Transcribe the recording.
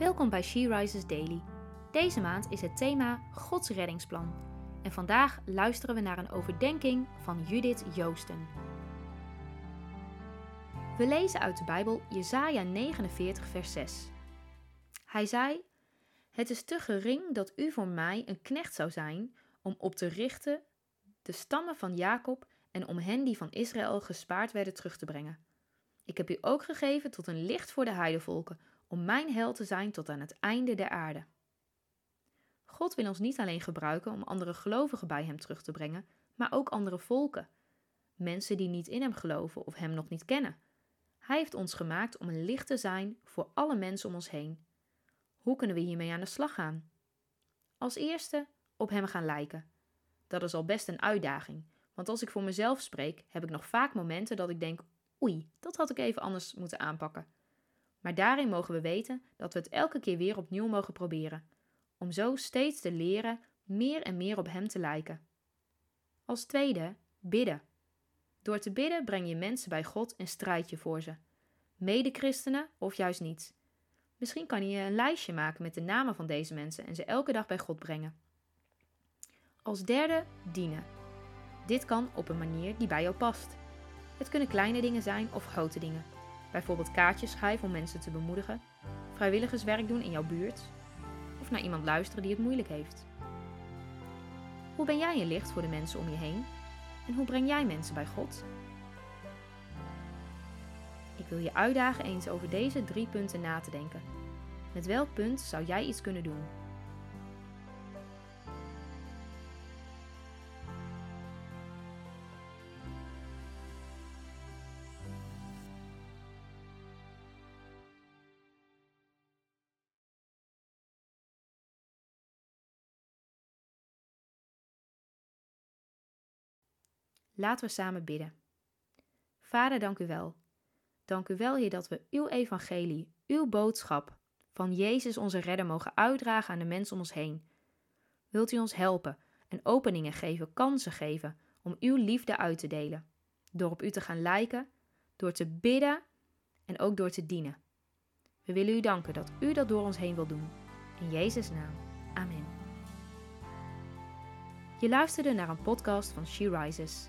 Welkom bij She Rises Daily. Deze maand is het thema Gods reddingsplan. En vandaag luisteren we naar een overdenking van Judith Joosten. We lezen uit de Bijbel Jesaja 49 vers 6. Hij zei: Het is te gering dat u voor mij een knecht zou zijn om op te richten de stammen van Jacob en om hen die van Israël gespaard werden terug te brengen. Ik heb u ook gegeven tot een licht voor de heidevolken, om mijn hel te zijn tot aan het einde der aarde. God wil ons niet alleen gebruiken om andere gelovigen bij Hem terug te brengen, maar ook andere volken, mensen die niet in Hem geloven of Hem nog niet kennen. Hij heeft ons gemaakt om een licht te zijn voor alle mensen om ons heen. Hoe kunnen we hiermee aan de slag gaan? Als eerste op Hem gaan lijken. Dat is al best een uitdaging, want als ik voor mezelf spreek, heb ik nog vaak momenten dat ik denk: oei, dat had ik even anders moeten aanpakken. Maar daarin mogen we weten dat we het elke keer weer opnieuw mogen proberen, om zo steeds te leren meer en meer op Hem te lijken. Als tweede, bidden. Door te bidden breng je mensen bij God en strijd je voor ze. Mede-christenen of juist niet. Misschien kan je een lijstje maken met de namen van deze mensen en ze elke dag bij God brengen. Als derde, dienen. Dit kan op een manier die bij jou past. Het kunnen kleine dingen zijn of grote dingen. Bijvoorbeeld kaartjes schrijven om mensen te bemoedigen, vrijwilligerswerk doen in jouw buurt of naar iemand luisteren die het moeilijk heeft. Hoe ben jij een licht voor de mensen om je heen en hoe breng jij mensen bij God? Ik wil je uitdagen eens over deze drie punten na te denken. Met welk punt zou jij iets kunnen doen? Laten we samen bidden. Vader, dank u wel. Dank u wel, Heer, dat we uw evangelie, uw boodschap van Jezus onze redder mogen uitdragen aan de mensen om ons heen. Wilt u ons helpen en openingen geven, kansen geven om uw liefde uit te delen, door op u te gaan lijken, door te bidden en ook door te dienen. We willen u danken dat u dat door ons heen wilt doen. In Jezus' naam. Amen. Je luisterde naar een podcast van She Rises.